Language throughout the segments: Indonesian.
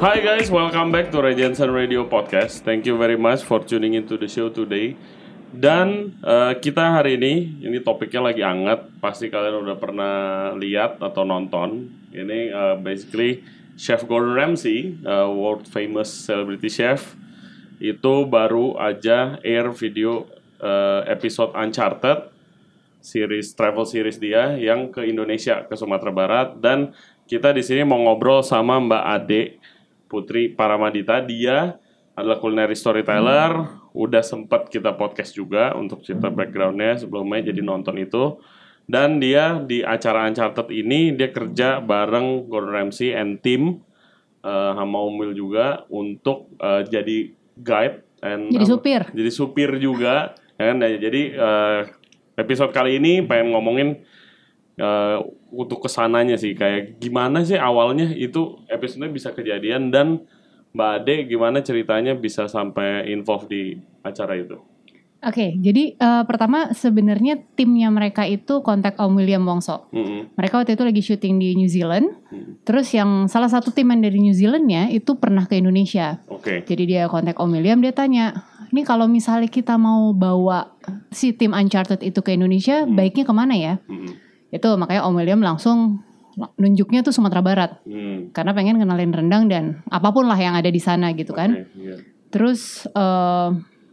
Hi guys, welcome back to Ray Jensen Radio Podcast. Thank you very much for tuning into the show today. Dan eh, kita hari ini, ini topiknya lagi hangat. Pasti kalian udah pernah lihat atau nonton. Ini eh, basically Chef Gordon Ramsay, eh, world famous celebrity chef, itu baru aja air video eh, episode Uncharted series travel series dia yang ke Indonesia ke Sumatera Barat dan kita di sini mau ngobrol sama Mbak Ade Putri Paramadita dia adalah culinary storyteller. Udah sempat kita podcast juga untuk cerita backgroundnya sebelumnya jadi nonton itu. Dan dia di acara Uncharted ini dia kerja bareng Gordon Ramsay and team eh, sama Umil juga untuk eh, jadi guide and Jadi supir. jadi supir juga ya kan? Nah, jadi eh, episode kali ini pengen ngomongin eh, untuk ke sananya sih kayak gimana sih awalnya itu episodenya bisa kejadian dan Mbak Ade gimana ceritanya bisa sampai involve di acara itu Oke, jadi eh, pertama sebenarnya timnya mereka itu kontak Om William Wongso. Mm-mm. Mereka waktu itu lagi syuting di New Zealand. Hmm. Terus yang salah satu tim yang dari New Zealandnya itu pernah ke Indonesia. Oke Jadi dia kontak Om William, dia tanya, ini kalau misalnya kita mau bawa si tim Uncharted itu ke Indonesia, baiknya ke mana ya? Mm-mm. Itu makanya Om William langsung nunjuknya tuh Sumatera Barat. Hmm. Karena pengen kenalin rendang dan apa pun lah yang ada di sana gitu kan. Oke, iya. Terus eh,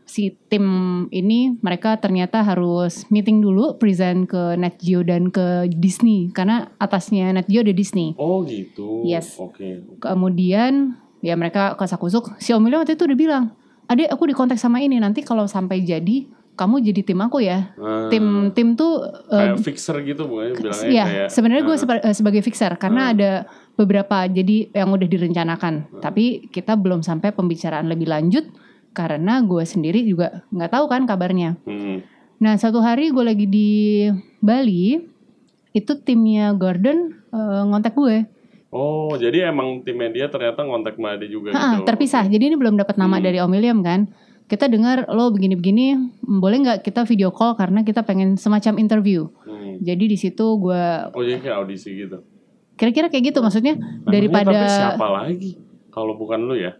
si tim ini mereka ternyata harus meeting dulu, present ke Net Geo dan ke Disney karena atasnya Net Geo ada Disney. Oh gitu Yes. Oke Kemudian ya mereka kasak-kusuk. Si Om William waktu itu udah bilang, "Adek, aku dikontak sama ini. Nanti kalau sampai jadi, kamu jadi tim aku ya." Ah, Tim tim tuh eh, kayak fixer gitu bukannya bilangnya Iya, kayak sebenarnya gue ah, seba- eh, sebagai fixer karena ada beberapa jadi yang udah direncanakan, tapi kita belum sampai pembicaraan lebih lanjut karena gue sendiri juga nggak tahu kan kabarnya. mm. Nah satu hari gue lagi di Bali, itu timnya Gordon eh, ngontak gue, Oh jadi emang timnya dia ternyata ngontak Mbak Ade juga Ha, gitu terpisah. Jadi ini belum dapat nama Hmm. dari Om William kan. Kita dengar lo begini-begini, boleh nggak kita video call karena kita pengen semacam interview. Hmm. Jadi di situ gue Oh jadi kayak audisi gitu kira-kira kayak gitu maksudnya Memangnya daripada tapi siapa lagi kalau bukan lu ya?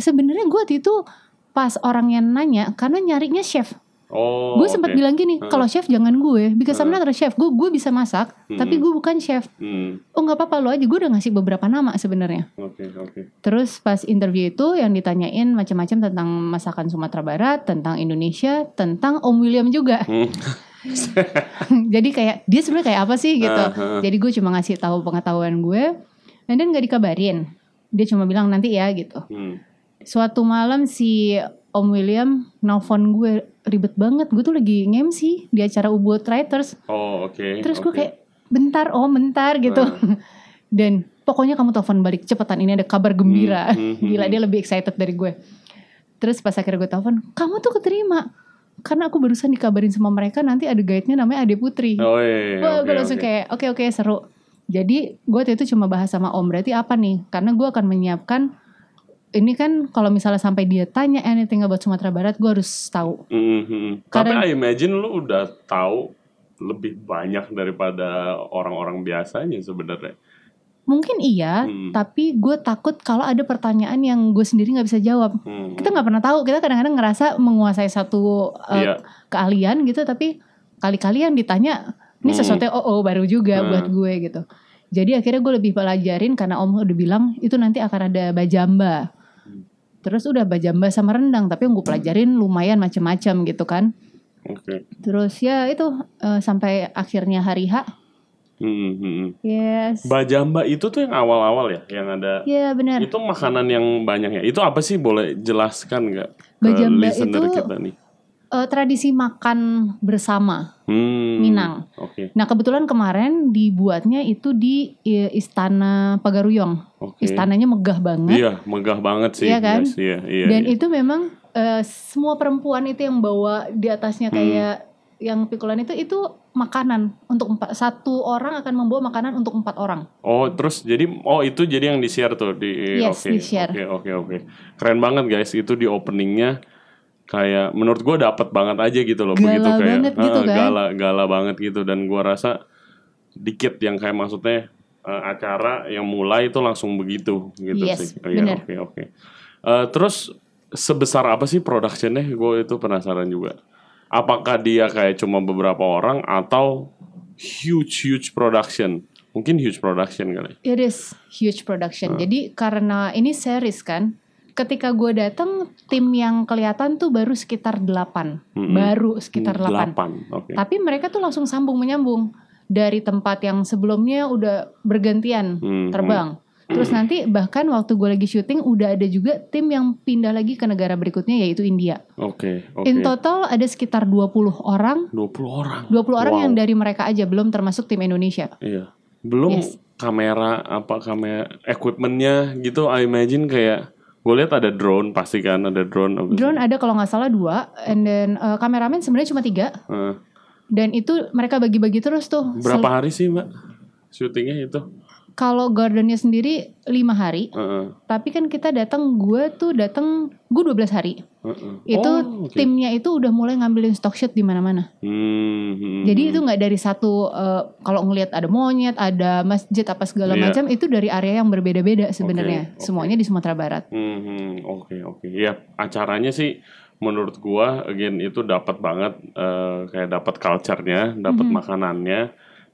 sebenarnya gue waktu itu pas orang yang nanya karena nyarinya chef Oh. gue sempat oke. bilang gini kalau chef jangan gue because I'm Heeh. not a chef gue gue bisa masak tapi Mm-mm. gue bukan chef Hmm, oh nggak apa-apa lo aja gue udah ngasih beberapa nama sebenarnya oke oke. terus pas interview itu yang ditanyain macam-macam tentang masakan Sumatera Barat tentang Indonesia tentang Om William juga Hmm. jadi kayak dia sebenarnya kayak apa sih gitu Ah, ah. jadi gue cuma ngasih tahu pengetahuan gue dan dan nggak dikabarin dia cuma bilang nanti ya gitu Hmm. suatu malam si Om William nelfon gue ribet banget gue tuh lagi nge-MC di acara Ubud Writers Oh oke. terus gue oke. kayak bentar om bentar gitu Ah. dan pokoknya kamu telepon balik cepetan ini ada kabar gembira Hmm, hmm, gila hmm. dia lebih excited dari gue terus pas akhirnya gue telepon kamu tuh keterima karena aku barusan dikabarin sama mereka nanti ada guide-nya namanya Ade Putri Oh iya. iya, Wah, oke, gue langsung oke. kayak oke oke seru. Jadi gue waktu itu cuma bahas sama Om berarti apa nih? Karena gue akan menyiapkan ini kan kalau misalnya sampai dia tanya anything about Sumatera Barat, gue harus tahu. Hmm, hmm, hmm. Tapi Karena- I imagine lu udah tahu lebih banyak daripada orang-orang biasanya sebenarnya. Mungkin iya, Hmm. tapi gue takut kalau ada pertanyaan yang gue sendiri nggak bisa jawab. Hmm. Kita nggak pernah tahu. Kita kadang-kadang ngerasa menguasai satu uh, Iya. keahlian gitu, tapi kali-kali yang ditanya ini Hmm. sesuatu yang oh, oh baru juga Hmm. buat gue gitu. Jadi akhirnya gue lebih pelajarin karena Om udah bilang itu nanti akan ada bajamba. Hmm. Terus udah bajamba sama rendang, tapi yang gue pelajarin lumayan macem-macem gitu kan. Oke. Terus ya itu eh, sampai akhirnya hari H. Hmm, hmm, hmm. Yes. Bajamba itu tuh yang awal-awal ya, yang ada Ya benar. itu makanan yang banyak ya. Itu apa sih? Boleh jelaskan nggak Bajamba itu- kita nih? Eh, tradisi makan bersama Hmm. Minang. Oke. Nah kebetulan kemarin dibuatnya itu di Istana Pagaruyong. Oke. Istananya megah banget. Iya, megah banget sih. Iya kan? Yes, iya, iya, Dan iya. itu memang eh, semua perempuan itu yang bawa di atasnya Hmm. kayak yang pikulan itu itu makanan untuk empat satu orang akan membawa makanan untuk empat orang. Oh, terus jadi oh itu jadi yang di-share tuh di Yes, oke. di-share. Oke, oke, oke. Keren banget guys, itu di openingnya kayak menurut gua dapet banget aja gitu loh Gala begitu kayak banget gitu Heeh, kan? gala gala banget gitu dan gua rasa dikit yang kayak maksudnya eh, acara yang mulai itu langsung begitu gitu Yes, sih. Iya. Oke oke. Eh, terus sebesar apa sih productionnya? Gue itu penasaran juga. Apakah dia kayak cuma beberapa orang atau huge huge production? Mungkin huge production kali. It is huge production. Hmm. Jadi karena ini series kan, ketika gue datang tim yang kelihatan tuh baru sekitar 8 Mm-mm. baru sekitar 8 Delapan. Oke. Tapi mereka tuh langsung sambung menyambung dari tempat yang sebelumnya udah bergantian Hmm, terbang. Terus nanti bahkan waktu gue lagi syuting udah ada juga tim yang pindah lagi ke negara berikutnya yaitu India. Oke oke. In total ada sekitar 20 orang, 20 orang. 20 orang Wow. yang dari mereka aja belum termasuk tim Indonesia. Iya. Belum Yes. kamera apa kamera equipmentnya gitu. I imagine kayak gue lihat ada drone pasti kan ada drone. sih? Drone ada kalau nggak salah dua, and then uh, kameramen sebenarnya cuma tiga, Eh, dan itu mereka bagi-bagi terus tuh. berapa hari sih mbak syutingnya itu? Kalau Gordonnya sendiri lima hari, Heeh, tapi kan kita datang, gue tuh datang, gue 12 hari. heeh. Itu Oh, oke. timnya itu udah mulai ngambilin stock shot di mana-mana. Hmm, hmm, Jadi itu hmm. nggak dari satu uh, kalau ngelihat ada monyet, ada masjid apa segala Iya. macam itu dari area yang berbeda-beda sebenarnya. oke. Semuanya di Sumatera Barat. Hmm, hmm, oke oke. Ya acaranya sih menurut gua again itu dapat banget eh, kayak dapat culture-nya, dapat Mhm. makanannya.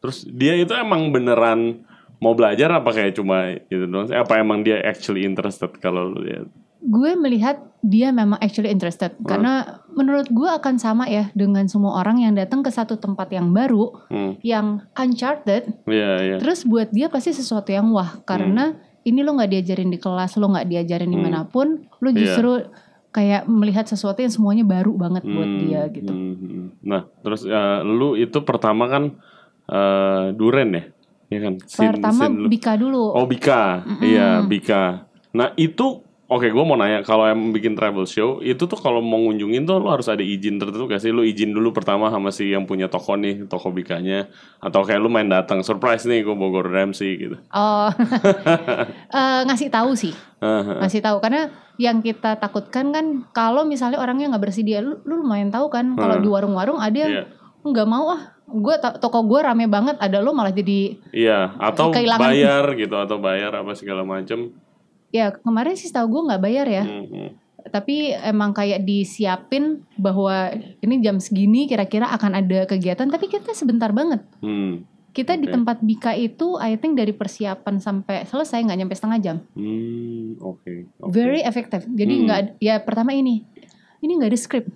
Terus dia itu emang beneran mau belajar apa kayak cuma gitu doang? sih? Apa emang dia actually interested kalau lu lihat? Gue melihat dia memang actually interested karena menurut gue akan sama ya dengan semua orang yang datang ke satu tempat yang baru, Hmm, yang uncharted. iya iya. Terus buat dia pasti sesuatu yang wah karena ini lo nggak diajarin di kelas, lo nggak diajarin Hmm. di mana pun, lo Iya. justru kayak melihat sesuatu yang semuanya baru banget buat Hmm, dia gitu. hmm, hmm. Nah, terus eh, lu itu pertama kan eh, Duren ya? Iya kan? Scene- Pertama scene. Bika dulu. Oh Bika, iya Bika. Nah itu, oke gue mau nanya kalau yang bikin travel show itu tuh kalau mau ngunjungin tuh lo harus ada izin tertentu gak sih? Lo izin dulu pertama sama si yang punya toko nih, toko Bikanya, atau kayak lu main datang surprise nih gue Bogor Ramsey gitu. Oh, Eh, ngasih tahu sih, Haha. ngasih tahu karena yang kita takutkan kan kalau misalnya orangnya nggak bersedia, lu, lu lumayan tahu kan kalau Hmm. di warung-warung ada yang Iya. nggak mau ah, gue toko gue rame banget, ada lo malah jadi Iya, atau Kehilangan- bayar gitu, atau bayar apa segala macem. ya kemarin sih tahu gue nggak bayar ya, Hmm, hmm. tapi emang kayak disiapin bahwa ini jam segini kira-kira akan ada kegiatan, tapi kita sebentar banget. Hmm, Kita di Oke. tempat Bika itu, I think dari persiapan sampai selesai nggak nyampe setengah jam. hmm, oke. oke. Very effective. Jadi Hmm. nggak, ad- ya pertama ini, ini nggak ada script.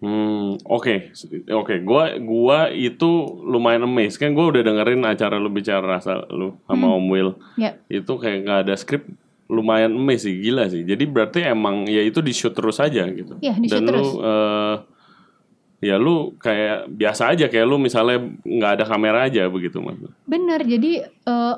Hmm, oke, oke. Gua, gua itu lumayan amazed kan. Gua udah dengerin acara lu bicara rasa lu sama Hmm. Om Will. Ya, Itu kayak nggak ada skrip, lumayan amazed sih, gila sih. Jadi berarti emang ya itu di shoot terus aja gitu. ya di Dan shoot terus. lu, eh, ya lu kayak biasa aja kayak lu misalnya nggak ada kamera aja begitu mas. Bener. Jadi eh,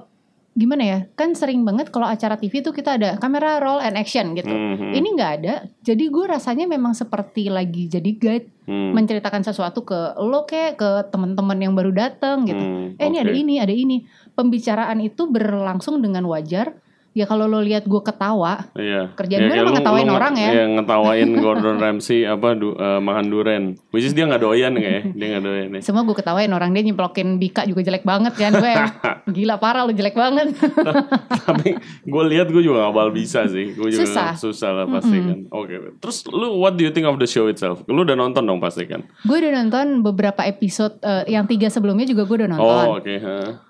gimana ya? Kan sering banget kalau acara TV tuh kita ada kamera roll and action gitu. Hmm, Ini nggak ada. Jadi gue rasanya memang seperti lagi jadi guide hmm, menceritakan sesuatu ke lo kayak ke teman-teman yang baru datang gitu. hmm, Eh ini ada ini, ada ini. Pembicaraan itu berlangsung dengan wajar. Ya kalau lo lihat gue ketawa, Iya. Kerjaan gue kayak emang ngetawain lu nge- orang ya. Iya, ngetawain Gordon Ramsay apa du- eh, makan duren. Which is dia nggak doyan kayak, dia nggak doyan ya. semua gue ketawain orang dia nyemplokin Bika juga jelek banget kan gue. Gila parah lo jelek banget. Tapi gue lihat gue juga gak bakal bisa sih. Gue juga Susah. susah lah pasti kan. Oke. Terus lu what do you think of the show itself? Lu udah nonton dong pasti kan? gue udah nonton beberapa episode eh, yang tiga sebelumnya juga gue udah nonton. Oh oke. ha.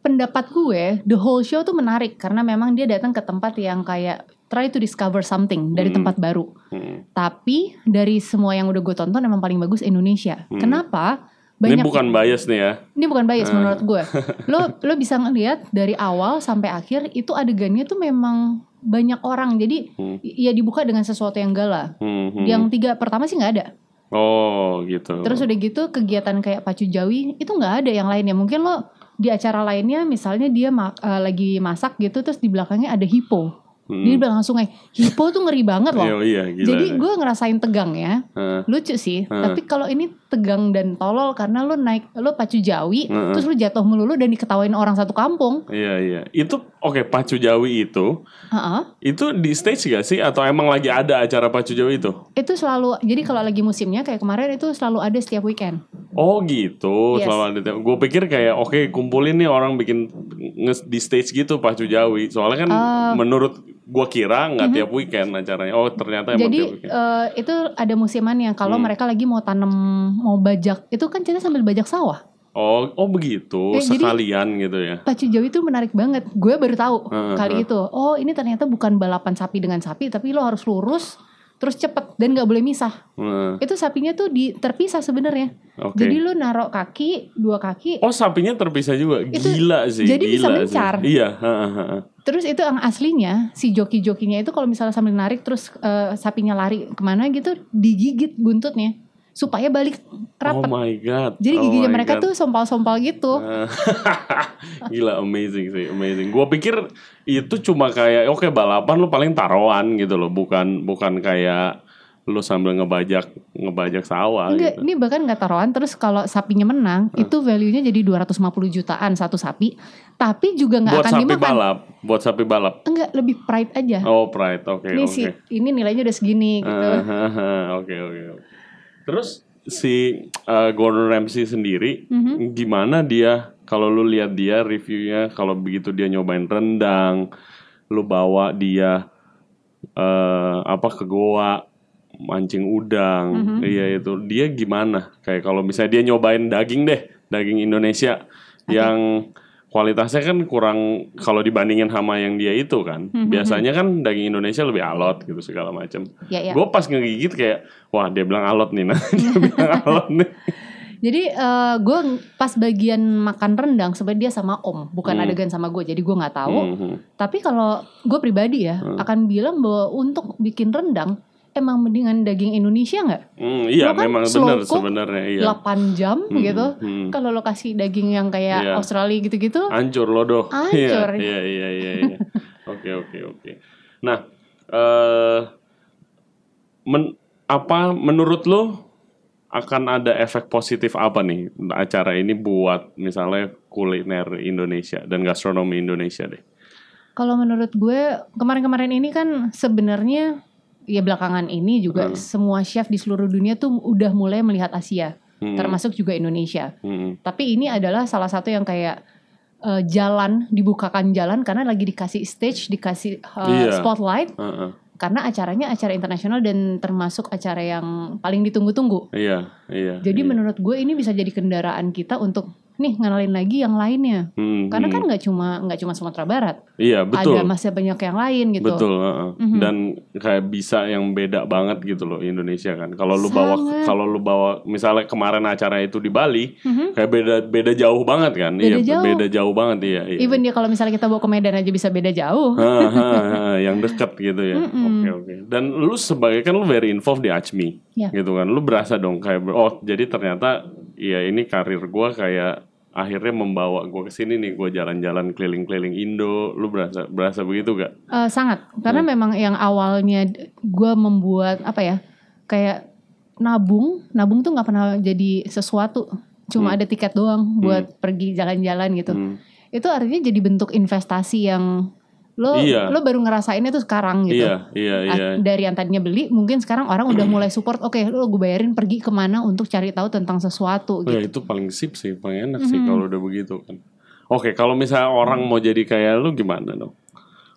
Pendapat gue, the whole show tuh menarik karena memang dia datang ke tempat yang kayak try to discover something dari Hmm. tempat baru. Hmm. Tapi dari semua yang udah gue tonton emang paling bagus Indonesia. Kenapa? Ini bukan bias nih ya. ini bukan bias Hmm. menurut gue. Lo lo bisa ngelihat dari awal sampai akhir itu adegannya tuh memang banyak orang. Jadi Hmm. ya dibuka dengan sesuatu yang gala. Hmm, hmm. Yang tiga pertama sih nggak ada. Oh gitu. Terus udah gitu kegiatan kayak pacu jawi itu nggak ada yang lainnya. Mungkin lo di acara lainnya misalnya dia ma- eh, lagi masak gitu terus di belakangnya ada hipo. Hmm. Dia di belakang sungai. Hipo tuh ngeri banget Iya, loh. iya gila. Jadi gue ngerasain tegang ya. Hah. Lucu sih. Hmm. Tapi kalau ini tegang dan tolol karena lo naik lo pacu jawi Hmm. terus lo jatuh melulu dan diketawain orang satu kampung. Iya iya. Itu oke pacu Jawi itu Heeh. itu di stage gak sih atau emang lagi ada acara pacu Jawi itu? Itu selalu jadi kalau lagi musimnya kayak kemarin itu selalu ada setiap weekend. Oh gitu, Yes. selalu ada. Gue pikir kayak oke kumpulin nih orang bikin di stage gitu pacu Jawi. Soalnya kan Oh. menurut gua kira nggak tiap weekend acaranya. Oh ternyata emang Jadi tiap weekend. eh, itu ada musimannya kalau Hmm. mereka lagi mau tanam mau bajak itu kan kita sambil bajak sawah. Oh oh begitu Eh, jadi- sekalian gitu ya. Pacu Jawi itu menarik banget. Gue baru tahu Heeh, kali itu. Oh ini ternyata bukan balapan sapi dengan sapi tapi lo harus lurus terus cepet dan nggak boleh misah. Nah, Itu sapinya tuh di terpisah sebenarnya. Oke. Jadi lu narok kaki dua kaki. Oh sapinya terpisah juga. Itu- Gila sih. jadi bisa gila mencar. Sih. Iya. ha, ha, ha. Terus itu yang aslinya si joki-jokinya itu kalau misalnya sambil narik terus eh, sapinya lari ke mana gitu digigit buntutnya supaya balik Oh rapat. my god. Jadi Oh giginya my mereka God. tuh sompal-sompal gitu. Gila amazing sih, amazing. Gua pikir itu cuma kayak oke balapan lu paling taruhan gitu loh, bukan bukan kayak lu sambil ngebajak ngebajak sawah Enggak, gitu. ini bahkan nggak taruhan terus kalau sapinya menang itu value-nya jadi 250 jutaan satu sapi, tapi juga nggak Buat akan sapi dimakan. balap, buat sapi balap. Enggak, lebih pride aja. Oh, pride. Oke, ini oke. sih, ini nilainya udah segini gitu. Ah, ah, ah, Oke, oke. oke. Terus si uh, Gordon Ramsay sendiri Mhm. gimana dia kalau lu lihat dia reviewnya kalau begitu dia nyobain rendang, lu bawa dia eh apa ke goa mancing udang, Mhm. iya itu dia gimana? Kayak kalau misalnya dia nyobain daging deh, daging Indonesia yang kualitasnya kan kurang kalau dibandingin sama yang dia itu kan. Mhm. Biasanya kan daging Indonesia lebih alot gitu segala macam. Ya, ya. Gue pas ngegigit kayak wah dia bilang alot nih, nah dia bilang alot nih. Jadi eh, gue pas bagian makan rendang sebenarnya dia sama Om, bukan Hmm. adegan sama gue. Jadi gue nggak tahu. Mhm. Tapi kalau gue pribadi ya Hmm. akan bilang bahwa untuk bikin rendang emang mendingan daging Indonesia nggak? Hmm, iya Lo kan memang benar sebenarnya iya. 8 jam Hmm, gitu. hmm. Kalau lo kasih daging yang kayak Iya. Australia gitu-gitu, Hancur lodoh. Hancur. Iya, iya, iya, iya. iya. Oke, oke, oke. Nah, eh men, apa menurut lo akan ada efek positif apa nih acara ini buat misalnya kuliner Indonesia dan gastronomi Indonesia deh? kalau menurut gue kemarin-kemarin ini kan sebenarnya ya belakangan ini juga Hmm. semua chef di seluruh dunia tuh udah mulai melihat Asia, Hmm, termasuk juga Indonesia. hmm, Tapi ini adalah salah satu yang kayak eh, jalan dibukakan jalan karena lagi dikasih stage, dikasih eh, Iya. spotlight heeh. karena acaranya acara internasional dan termasuk acara yang paling ditunggu-tunggu. Iya, iya. Jadi iya. menurut gue ini bisa jadi kendaraan kita untuk nih ngenalin lagi yang lainnya. Hmm, Karena hmm. kan nggak cuma nggak cuma Sumatera Barat, iya betul. ada masih banyak yang lain gitu. Betul, heeh. Mhm. dan kayak bisa yang beda banget gitu loh Indonesia kan. Kalau lu bawa kalau lu bawa misalnya kemarin acara itu di Bali, Mhm. kayak beda beda jauh banget kan. Beda iya, jauh. beda jauh banget iya. iya. Even dia kalau misalnya kita bawa ke Medan aja bisa beda jauh. Ha, ha, ha, yang deket gitu ya. Oke Mm-mm. oke. Dan lu sebagai kan lu very involved di Acmi, Ya. gitu kan. Lu berasa dong kayak oh jadi ternyata ya ini karir gua kayak akhirnya membawa gua ke sini nih gua jalan-jalan keliling-keliling Indo. Lu berasa berasa begitu gak? Eh, sangat, karena Hmm. memang yang awalnya gue membuat apa ya, kayak nabung, nabung tuh nggak pernah jadi sesuatu, cuma Hmm. ada tiket doang buat pergi jalan-jalan gitu. Hmm. Itu artinya jadi bentuk investasi yang lo Iya. lo baru ngerasain itu sekarang gitu. Iya iya Ah, iya. Dari yang tadinya beli, mungkin sekarang orang udah mulai support. Oke, lo gue bayarin pergi ke mana untuk cari tahu tentang sesuatu Oh, ya gitu. itu paling sip sih, paling enak sih Mhm. kalau udah begitu kan. Oke, kalau misalnya orang mau jadi kayak lu gimana dong?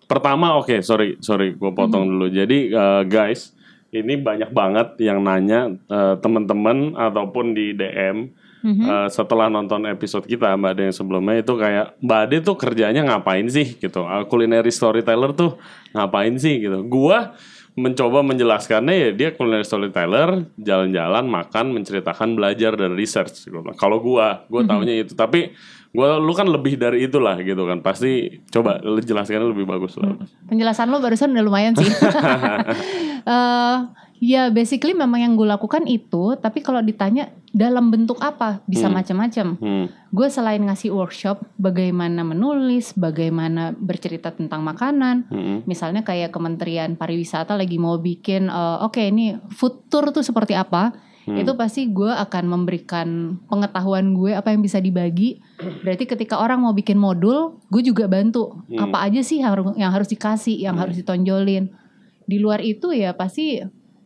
Pertama, oke, sorry, sorry, gue potong dulu. Jadi eh, guys, ini banyak banget yang nanya eh, teman-teman ataupun di DM Mhm. eh, setelah nonton episode kita Mbak Ade yang sebelumnya itu kayak Mbak Ade tuh kerjanya ngapain sih gitu? Uh, culinary storyteller tuh ngapain sih gitu? Gua mencoba menjelaskannya ya dia culinary storyteller jalan-jalan makan menceritakan belajar dan research gitu. kalau gua gua taunya itu tapi gua lu kan lebih dari itulah gitu kan pasti coba lu jelaskan lebih bagus lah Penjelasan lo barusan udah lumayan sih. Eh, ya basically memang yang gue lakukan itu, tapi kalau ditanya dalam bentuk apa bisa Hmm. macam-macam. hmm. Gue selain ngasih workshop bagaimana menulis, bagaimana bercerita tentang makanan, hmm. misalnya kayak Kementerian Pariwisata lagi mau bikin, eh, oke ini food tour tuh seperti apa, Hmm. itu pasti gue akan memberikan pengetahuan gue apa yang bisa dibagi. Berarti ketika orang mau bikin modul, gue juga bantu Hmm. apa aja sih yang harus dikasih, yang harus ditonjolin. Di luar itu ya pasti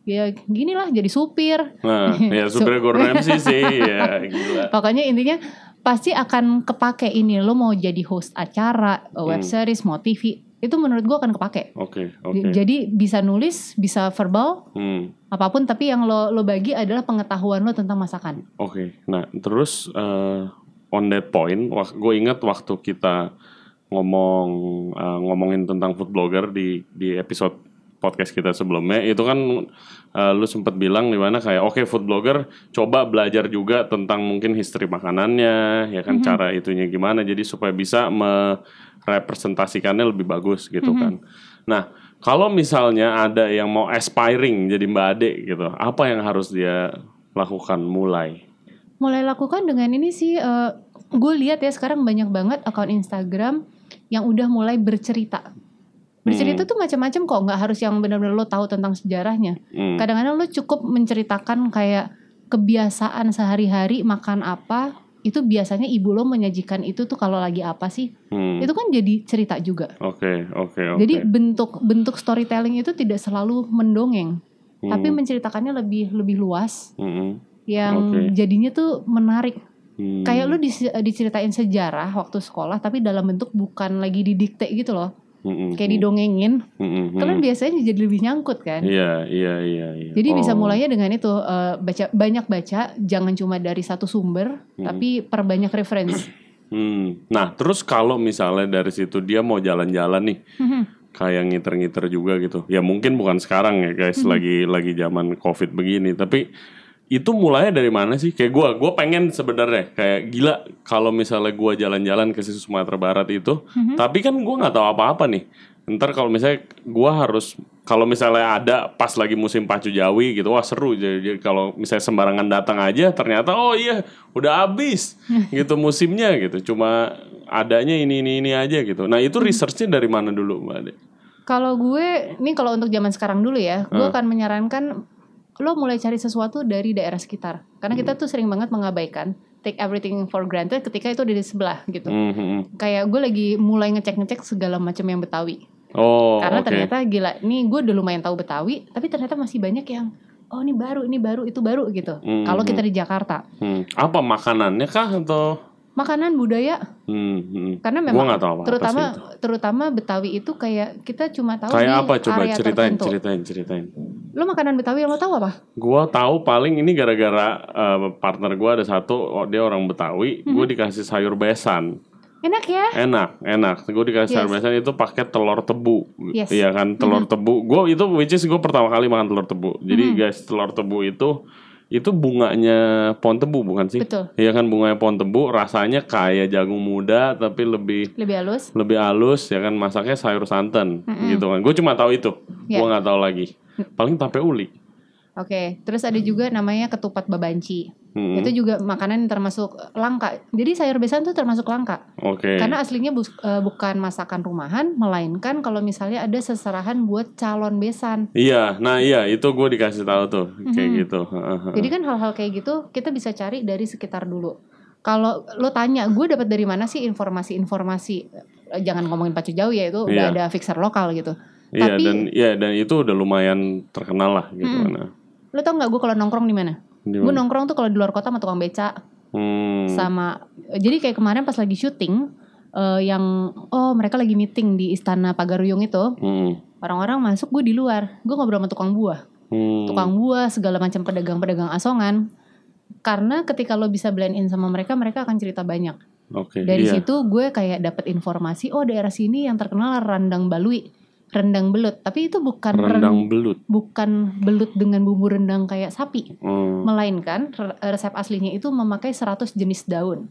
ya gini lah jadi supir. nah ya supir Gordon Ramsay sih ya gila Pokoknya intinya pasti akan kepake ini lo mau jadi host acara, web Hmm. series, mau TV, itu menurut gue akan kepake. Oke, Di- oke. Jadi bisa nulis, bisa verbal, Hmm. apa pun tapi yang lo lo bagi adalah pengetahuan lo tentang masakan. Oke, nah terus eh, on that point, gue ingat waktu kita ngomong eh, ngomongin tentang food blogger di di episode podcast kita sebelumnya, itu kan eh, lu sempat bilang di mana kayak oke food blogger coba belajar juga tentang mungkin history makanannya, ya kan cara itunya gimana, jadi supaya bisa merepresentasikannya lebih bagus gitu kan. Nah kalau misalnya ada yang mau aspiring jadi mbak Ade gitu, apa yang harus dia lakukan mulai? Mulai lakukan dengan ini sih, gue lihat ya sekarang banyak banget akun Instagram yang udah mulai bercerita. Bercerita tuh macam-macam kok, nggak harus yang benar-benar lo tahu tentang sejarahnya. Hmm. Kadang-kadang lo cukup menceritakan kayak kebiasaan sehari-hari makan apa, itu biasanya ibu lo menyajikan itu tuh kalau lagi apa sih? Hmm. Itu kan jadi cerita juga. Oke, oke, oke. Jadi bentuk bentuk storytelling itu tidak selalu mendongeng, Hmm. tapi menceritakannya lebih lebih luas Mm-mm. yang Oke. jadinya tuh menarik. Hmm. Kayak lu dis- diceritain sejarah waktu sekolah tapi dalam bentuk bukan lagi didikte gitu loh. Mm-mm. Kayak didongengin. Mm-mm. Kan biasanya jadi lebih nyangkut kan. Iya, iya, iya, iya. Jadi bisa Oh. mulainya dengan itu eh, baca banyak baca, jangan cuma dari satu sumber, tapi perbanyak referensi. Hmm. Nah, terus kalau misalnya dari situ dia mau jalan-jalan nih, Mhm. kayak ngiter-ngiter juga gitu. Ya mungkin bukan sekarang ya guys, lagi lagi zaman covid begini. Tapi itu mulainya dari mana sih? Kayak gua, gua pengen sebenarnya kayak gila kalau misalnya gua jalan-jalan ke sisi Sumatera Barat itu, tapi kan gua nggak tahu apa-apa nih. Ntar kalau misalnya gua harus kalau misalnya ada pas lagi musim pacu jawi gitu, wah seru. Jadi, kalau misalnya sembarangan datang aja, ternyata oh iya udah habis gitu musimnya gitu. Cuma adanya ini ini ini aja gitu. Nah itu researchnya dari mana dulu mbak Ade? Kalau gue, ini kalau untuk zaman sekarang dulu ya, gue akan menyarankan lo mulai cari sesuatu dari daerah sekitar. Karena kita tuh sering banget mengabaikan take everything for granted ketika itu ada di sebelah gitu. Hmm, hmm, hmm. Kayak gue lagi mulai ngecek-ngecek segala macam yang Betawi. Oh, Karena oke. ternyata gila, nih gue udah lumayan tahu Betawi, tapi ternyata masih banyak yang oh ini baru, ini baru, itu baru gitu. Hmm, Kalau hmm. kita di Jakarta, Hmm, apa makanannya kah atau? Makanan budaya Hmm, hmm. karena Gua memang nggak tahu apa-apa terutama itu. terutama Betawi itu kayak kita cuma tahu Kayak apa coba area ceritain, tertentu. ceritain, ceritain. Lo makanan Betawi yang lo tahu apa? Gua tahu paling ini gara-gara eh, partner gua ada satu, oh, dia orang Betawi, Hmm. gue dikasih sayur besan, Enak ya? enak, enak. Gue dikasih sayur Yes. besan itu pakai telur tebu, Yes. iya kan, telur tebu. Gue itu which is gue pertama kali makan telur tebu. Jadi Hmm. guys, telur tebu itu itu bunganya pohon tebu bukan sih? Betul. Iya kan bunganya pohon tebu, rasanya kayak jagung muda tapi lebih Lebih halus. lebih halus ya kan masaknya sayur santan gitu kan gue cuma tahu itu Ya. gue nggak tahu lagi paling tape uli Oke, terus ada juga namanya ketupat babanci. Hmm, Itu juga makanan yang termasuk langka. Jadi sayur besan tuh termasuk langka. oke Karena aslinya bus- eh, bukan masakan rumahan, melainkan kalau misalnya ada seserahan buat calon besan. iya nah iya itu gue dikasih tahu tuh kayak gitu Mhm. Jadi kan hal-hal kayak gitu kita bisa cari dari sekitar dulu. Kalau lo tanya, gue dapat dari mana sih informasi-informasi? Eh, Jangan ngomongin pacu jauh ya itu Iya. udah ada fixer lokal gitu. iya tapi- dan iya dan itu udah lumayan terkenal lah gitu Mm-mm. kan Lo tau nggak gue kalau nongkrong di mana? Gue nongkrong tuh kalau di luar kota sama tukang beca, Hmm, sama jadi kayak kemarin pas lagi syuting eh, yang oh mereka lagi meeting di istana Pagaruyung itu hmm, orang-orang masuk gue di luar. Gue ngobrol sama tukang buah. Hmm. tukang buah segala macam pedagang-pedagang asongan. Karena ketika lo bisa blend in sama mereka mereka akan cerita banyak. Oke dari iya. situ gue kayak dapet informasi oh daerah sini yang terkenal rendang balui rendang belut. Tapi itu bukan ren- rendang belut. bukan belut dengan bumbu rendang kayak sapi. Hmm. melainkan re- resep aslinya itu memakai 100 jenis daun.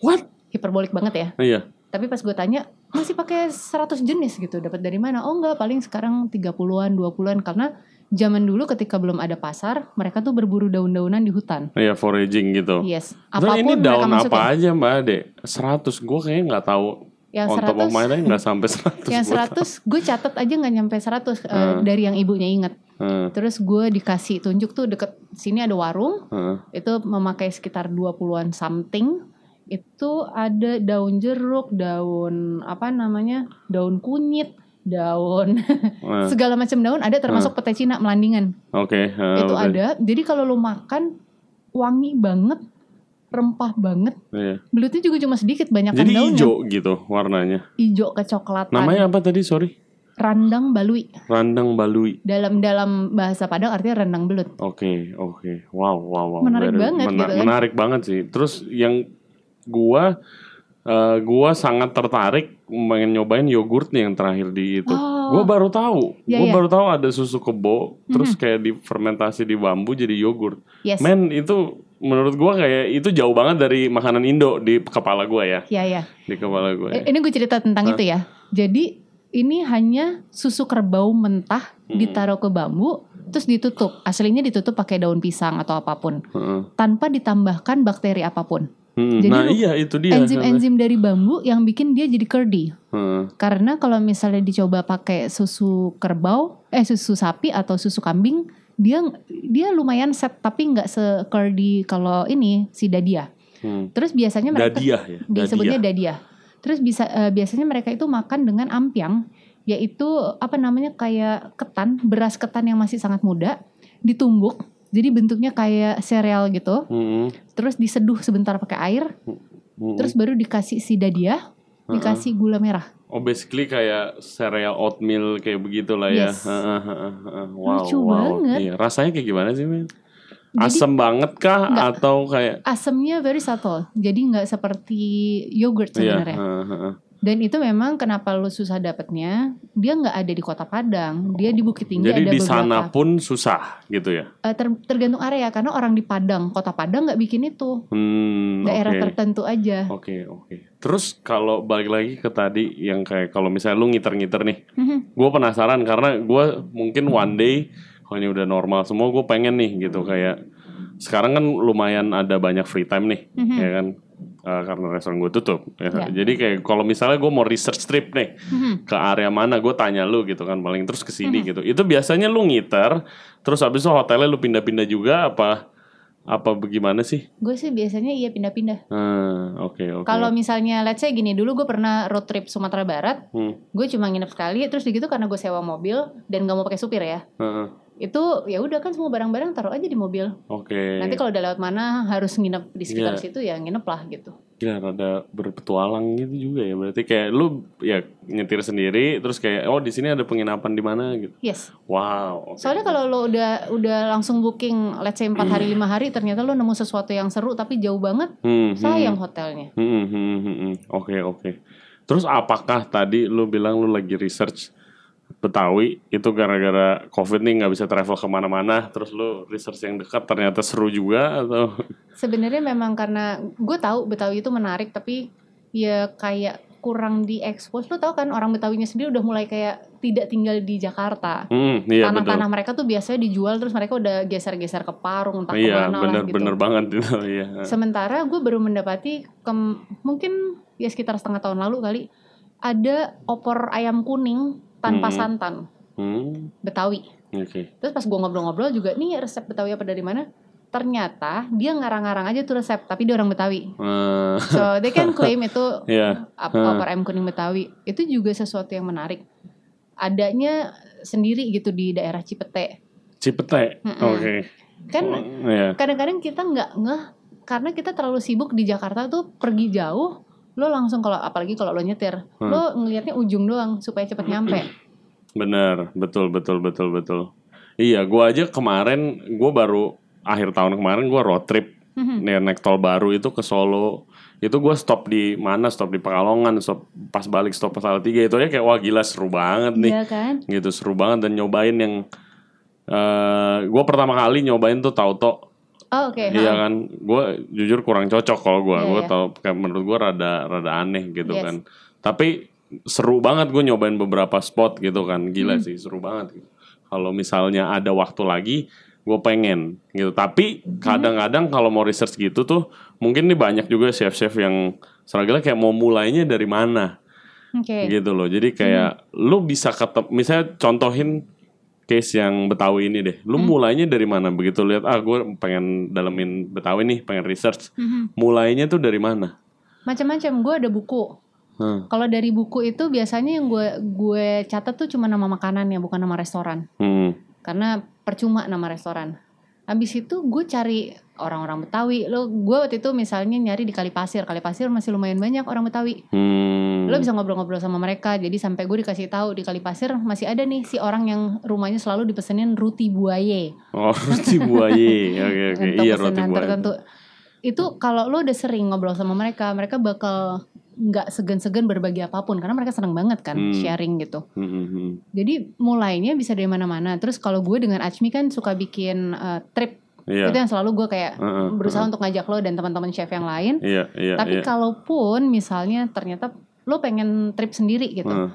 What? Hiperbolik banget ya. Iya. Tapi pas gue tanya masih pakai 100 jenis gitu? Dapat dari mana? Oh enggak paling sekarang 30-an 20-an karena zaman dulu ketika belum ada pasar mereka tuh berburu daun-daunan di hutan. Iya foraging gitu. Yes. Ini apa pun mereka daun masukin. apa aja mbak Ade? 100 gue kayaknya nggak tahu yang on top of 100 my nggak sampai 100 yang gua 100 gue catat aja nggak nyampe 100 eh, Hmm. dari yang ibunya inget. Hmm, terus gue dikasih tunjuk tuh deket sini ada warung. Hmm. itu memakai sekitar 20-an something. Itu ada daun jeruk daun apa namanya daun kunyit daun Hmm. segala macam daun. Ada termasuk pete Cina melandingan. Oke, eh, itu oke. ada. Jadi kalau lo makan wangi banget rempah banget. Iya. Belutnya juga cuma sedikit, banyak Jadi daunnya. hijau gitu warnanya. Hijau kecoklatan. Namanya apa tadi? Sorry. Randang balui. Randang balui. Dalam dalam bahasa Padang artinya rendang belut. Oke, oke. Wow, wow, wow. Menarik Very- banget gitu kan. Menarik banget sih. Terus yang gua eh, gua sangat tertarik pengen nyobain yogurt yang terakhir di itu. Oh. Gua baru tahu. Ya, gua ya. baru tahu ada susu kebo terus kayak difermentasi di bambu jadi yogurt. Yes. Men, itu menurut gua kayak itu jauh banget dari makanan Indo di kepala gua ya. Ya ya. Di kepala gua. Ya. Ini gue cerita tentang itu ya. Jadi ini hanya susu kerbau mentah Hmm. ditaruh ke bambu terus ditutup. Aslinya ditutup pakai daun pisang atau apa pun Heeh. tanpa ditambahkan bakteri apa pun. Hmm, Jadi nah iya itu dia. Enzim-enzim dari bambu yang bikin dia jadi curdy. Heeh. Karena kalau misalnya dicoba pakai susu kerbau, eh susu sapi atau susu kambing, dia dia lumayan set tapi nggak se curdy kalau ini si dadia. Hmm. Terus biasanya mereka Dadiah ya. disebutnya Dadiah. dadia. Terus bisa eh, biasanya mereka itu makan dengan ampiang, yaitu apa namanya kayak ketan, beras ketan yang masih sangat muda, ditumbuk. Jadi bentuknya kayak sereal gitu. Hmm. Terus diseduh sebentar pakai air, Hmm. terus baru dikasih si dadia, dikasih gula merah. Oh basically kayak cereal oatmeal kayak begitu lah ya. Yes. Wow, Lucu wow. banget. Iya, rasanya kayak gimana sih? Jadi- Asem banget kah Nggak. atau kayak Asamnya very subtle, jadi nggak seperti yogurt iya, sebenarnya. heeh. Dan itu memang kenapa lu susah dapetnya, dia nggak ada di kota Padang, dia di Bukit Tinggi Jadi ada di beberapa. sana pun susah gitu ya. Eh, ter- tergantung area karena orang di Padang, kota Padang nggak bikin itu, Hmm, daerah oke. tertentu aja. Oke, oke. Terus kalau balik lagi ke tadi yang kayak kalau misalnya lu ngiter-ngiter nih, Mhm. gue penasaran karena gue mungkin one day kalau ini udah normal semua gue pengen nih gitu kayak sekarang kan lumayan ada banyak free time nih Mhm. ya kan Eh, karena restoran gue tutup ya. Ya. jadi kayak kalau misalnya gue mau research trip nih Mhm. ke area mana gue tanya lu gitu kan paling terus ke sini gitu itu biasanya lu ngiter terus habis itu hotelnya lu pindah-pindah juga apa apa bagaimana sih Gue sih biasanya iya pindah-pindah. Hmm, oke oke Kalau misalnya let's say gini dulu gue pernah road trip Sumatera Barat, Hmm, gue cuma nginep sekali, terus gitu karena gue sewa mobil dan gak mau pakai supir ya. heeh. Itu ya udah kan semua barang-barang taruh aja di mobil. oke Nanti kalau udah lewat mana harus nginep di sekitar Iya. situ ya nginep lah gitu. Gila rada berpetualang gitu juga ya berarti kayak lu ya nyetir sendiri terus kayak oh di sini ada penginapan di mana gitu Yes. wow oke. Soalnya kalau lo udah udah langsung booking let's say 4 hari 5 hari ternyata lo nemu sesuatu yang seru tapi jauh banget, Hmm, hmm, sayang hotelnya. hmm, hmm, hmm, hmm, hmm. oke oke terus apakah tadi lu bilang lu lagi research Betawi itu gara-gara covid nih nggak bisa travel ke mana-mana terus lu research yang dekat ternyata seru juga atau Sebenarnya memang karena gue tahu Betawi itu menarik tapi ya kayak kurang diekspos. Lo tau kan orang Betawinya sendiri udah mulai kayak tidak tinggal di Jakarta. hmm, iya betul Tanah-tanah mereka tuh biasanya dijual terus mereka udah geser-geser ke Parung entah iya ke mana bener lah gitu. bener banget itu iya Sementara gue baru mendapati kem- mungkin ya sekitar setengah tahun lalu kali ada opor ayam kuning tanpa Hmm. santan hmm, Betawi. oke Terus pas gue ngobrol-ngobrol juga nih resep Betawi apa dari mana? Ternyata dia ngarang-ngarang aja tuh resep tapi dia orang Betawi. Eh, So they can claim itu ap- Hmm. opor ayam kuning Betawi. Itu juga sesuatu yang menarik. Adanya sendiri gitu di daerah Cipete. Cipete Mm-mm. oke Kan Oh, iya. kadang-kadang kita nggak ngeh karena kita terlalu sibuk di Jakarta tuh pergi jauh lo langsung kalau apalagi kalau lo nyetir Hmm. lo ngelihatnya ujung doang supaya cepet nyampe Bener, betul, betul, betul, betul. Iya, gua aja kemarin, gua baru akhir tahun kemarin gua road trip Mhm. nih naik tol baru itu ke Solo. Itu gua stop di mana? Stop di Pekalongan, stop pas balik stop pas tiga itu ya kayak wah gila seru banget nih. Iya kan Gitu seru banget dan nyobain yang eh gua pertama kali nyobain tuh tauto. Oh oke Iya ha. kan, gua jujur kurang cocok kalau gua. Iya, gua iya. tau kayak menurut gua rada rada aneh gitu Yes. kan. Tapi seru banget gue nyobain beberapa spot gitu kan, gila Hmm. sih seru banget. Gitu. Kalau misalnya ada waktu lagi, gue pengen gitu. Tapi Hmm. kadang-kadang kalau mau research gitu tuh, mungkin nih banyak juga chef-chef yang struggle kayak mau mulainya dari mana oke gitu loh. Jadi kayak lu bisa ketemu, misalnya contohin case yang Betawi ini deh. Lu Hmm. mulainya dari mana? Begitu lihat ah gue pengen dalemin Betawi nih, pengen research. Mhm. Mulainya tuh dari mana? macam-macam gue ada buku Hmm. kalau dari buku itu biasanya yang gue gue catat tuh cuma nama makanannya bukan nama restoran Hmm. karena percuma nama restoran habis itu gue cari orang-orang Betawi lo gue waktu itu misalnya nyari di Kalipasir Kalipasir masih lumayan banyak orang Betawi Hmm. lo bisa ngobrol-ngobrol sama mereka jadi sampai gue dikasih tahu di Kalipasir masih ada nih si orang yang rumahnya selalu dipesenin roti buaye Oh, roti buaye. Oke, oke. Iya, roti buaye. tertentu itu kalau lo udah sering ngobrol sama mereka mereka bakal nggak segan-segan berbagi apa pun karena mereka senang banget kan Hmm. sharing gitu Hmm, hmm, hmm. jadi mulainya bisa dari mana-mana terus kalau gue dengan Achmi kan suka bikin uh, trip Iya. itu yang selalu gue kayak Heeh, berusaha untuk ngajak lo dan teman-teman chef yang lain Iya, iya, tapi iya. kalaupun misalnya ternyata lo pengen trip sendiri gitu Heeh,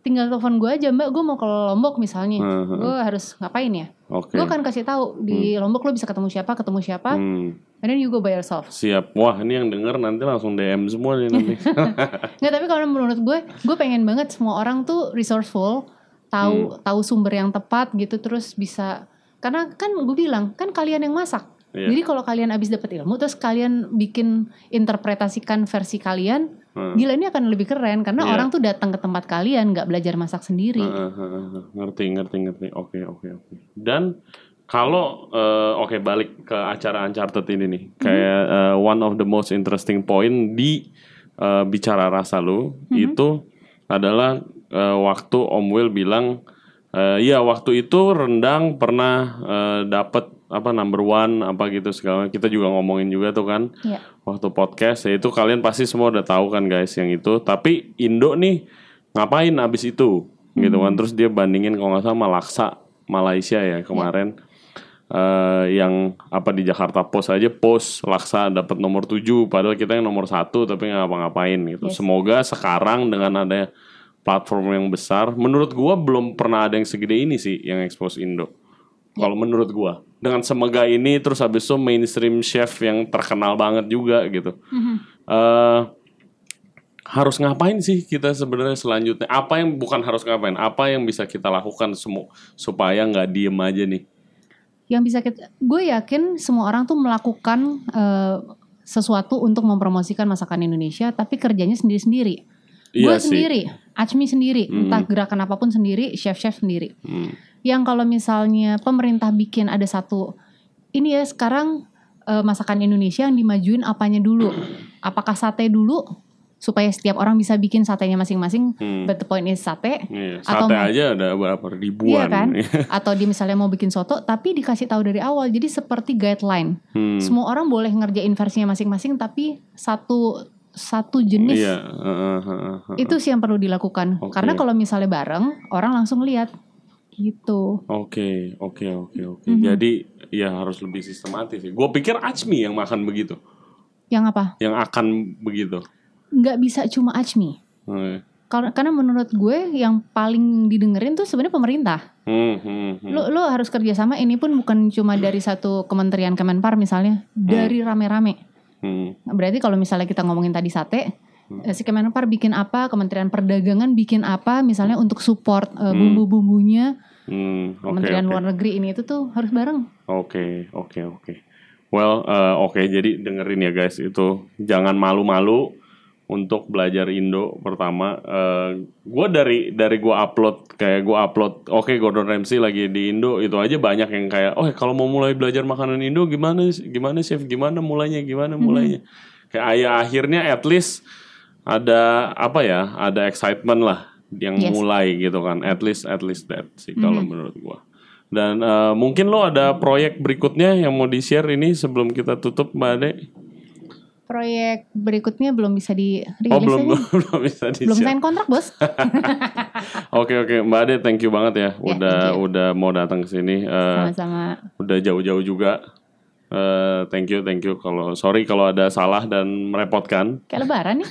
tinggal telepon gue aja mbak gue mau ke Lombok misalnya heeh, heeh. gue harus ngapain ya Oke. gue akan kasih tahu di Lombok lo bisa ketemu siapa ketemu siapa Hmm, and then you go by yourself siap. Wah, ini yang denger nanti langsung DM semua nih nanti. Nggak tapi kalau menurut gue, gue pengen banget semua orang tuh resourceful, tahu Hmm. tahu sumber yang tepat gitu terus bisa karena kan gue bilang kan kalian yang masak. Iya. Jadi kalau kalian abis dapet ilmu terus kalian bikin interpretasikan versi kalian, Heeh. gila ini akan lebih keren karena Iya. orang tuh datang ke tempat kalian nggak belajar masak sendiri. Heeh, heeh, heeh. Ngerti, ngerti, ngerti. Oke, oke, oke. Dan kalau eh, oke balik ke acara Uncharted ini nih, kayak eh, one of the most interesting point di eh, bicara rasa lu itu adalah eh, waktu Om Will bilang, eh, ya waktu itu rendang pernah eh, dapet apa number one apa gitu segala. Kita juga ngomongin juga tuh kan Iya. waktu podcast. Ya itu kalian pasti semua udah tahu kan guys yang itu. Tapi Indo nih ngapain abis itu? Gitu kan. Terus dia bandingin kalau nggak sama Laksa Malaysia ya kemarin. Eh, yang apa di Jakarta Post aja post Laksa dapat nomor 7 padahal kita yang nomor satu tapi nggak ngapa-ngapain gitu. Yes. semoga sekarang dengan ada platform yang besar menurut gua belum pernah ada yang segede ini sih yang expose Indo kalau menurut gua. Dengan semegah ini terus habis itu mainstream chef yang terkenal banget juga gitu. Eh harus ngapain sih kita sebenarnya selanjutnya? Apa yang bukan harus ngapain apa yang bisa kita lakukan semua supaya nggak diem aja nih? Yang bisa kita, gue yakin semua orang tuh melakukan eh, sesuatu untuk mempromosikan masakan Indonesia, tapi kerjanya sendiri-sendiri. gue Iya sih. sendiri, Achmi sendiri, Hmm. entah gerakan apa pun sendiri, chef-chef sendiri. Hmm. Yang kalau misalnya pemerintah bikin ada satu, ini ya sekarang eh, masakan Indonesia yang dimajuin apanya dulu? Apakah sate dulu supaya setiap orang bisa bikin satenya masing-masing? Hmm. But the point is sate. Iya, Atau sate aja ada berapa ribuan Iya kan? Atau dia misalnya mau bikin soto, tapi dikasih tahu dari awal. Jadi seperti guideline. Hmm. Semua orang boleh ngerjain versinya masing-masing, tapi satu satu jenis Iya, heeh, heeh, heeh. itu sih yang perlu dilakukan. Oke. Karena kalau misalnya bareng, orang langsung lihat gitu. Oke, oke, oke, oke. Mhm. Jadi ya harus lebih sistematis. Gue pikir Acmi yang makan begitu, Yang apa? yang akan begitu. Nggak bisa cuma Achmi. Hmm, Karena karena menurut gue yang paling didengerin tuh sebenarnya pemerintah. hmm, hmm, hmm. Lo lo harus kerjasama. Ini pun bukan cuma dari satu kementerian Kemenpar misalnya, dari rame-rame. Hmm, Berarti kalau misalnya kita ngomongin tadi sate, eh, si Kemenpar bikin apa, Kementerian Perdagangan bikin apa, misalnya untuk support eh, bumbu-bumbunya, hmm, oke, Kementerian oke. Luar Negeri ini itu tuh harus bareng. Oke, oke, oke. Well, eh, oke. Jadi dengerin ya guys, itu jangan malu-malu untuk belajar Indo. Pertama, gue dari dari gue upload kayak gue upload, oke Gordon Ramsay lagi di Indo, itu aja banyak yang kayak, oh kalau mau mulai belajar makanan Indo gimana, gimana chef, gimana mulainya, gimana mulainya. Kayak ayah akhirnya at least ada apa ya, ada excitement lah yang Yes. mulai gitu kan. At least, at least that sih kalau menurut gue. Dan eh, mungkin lo ada proyek berikutnya yang mau di-share ini sebelum kita tutup Mbak Ade? Proyek berikutnya belum bisa dirilis Oh belum aja. belum bisa Belum di-share. sign kontrak bos. Oke oke Mbak Ade thank you banget ya Ya, udah you. udah mau datang ke sini. Eh, Sama-sama. udah jauh-jauh juga. Eh, thank you thank you kalau sorry kalau ada salah dan merepotkan. Kayak lebaran nih.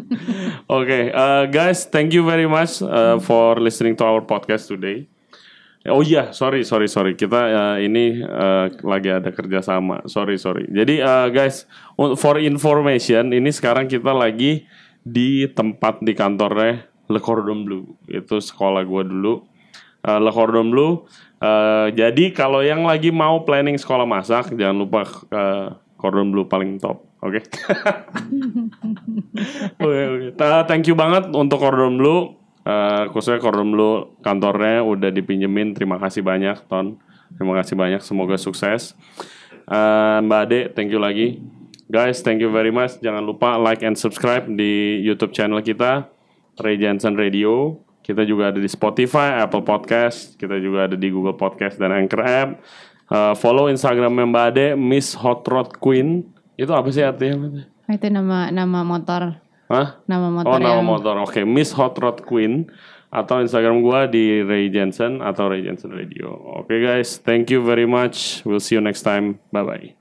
Oke, uh, guys, thank you very much uh, for listening to our podcast today. Oh iya, sorry, sorry, sorry. Kita uh, ini uh, lagi ada kerjasama. Sorry, sorry. Jadi uh, guys, for information, ini sekarang kita lagi di tempat di kantornya Le Cordon Bleu. Itu sekolah gua dulu. Uh, Le Cordon Bleu. Uh, jadi kalau yang lagi mau planning sekolah masak, jangan lupa uh, Cordon Bleu paling top. Oke. Oke, oke. Ta- Thank you banget untuk Cordon Bleu. Eh, khususnya Cordon Bleu kantornya udah dipinjemin. Terima kasih banyak, Ton. Terima kasih banyak, semoga sukses. Eh, Mbak Ade, thank you lagi. Guys, thank you very much. Jangan lupa like and subscribe di YouTube channel kita, Ray Jensen Radio. Kita juga ada di Spotify, Apple Podcast, kita juga ada di Google Podcast dan Anchor App. Eh, follow Instagram Mbak Ade, Miss Hot Rod Queen. Itu apa sih artinya? Itu nama nama motor, Hah? nama motor Oh nama yang motor, oke Miss Hot Rod Queen atau Instagram gua di Ray Jensen atau Ray Jensen Radio. Oke guys, thank you very much. We'll see you next time. Bye bye.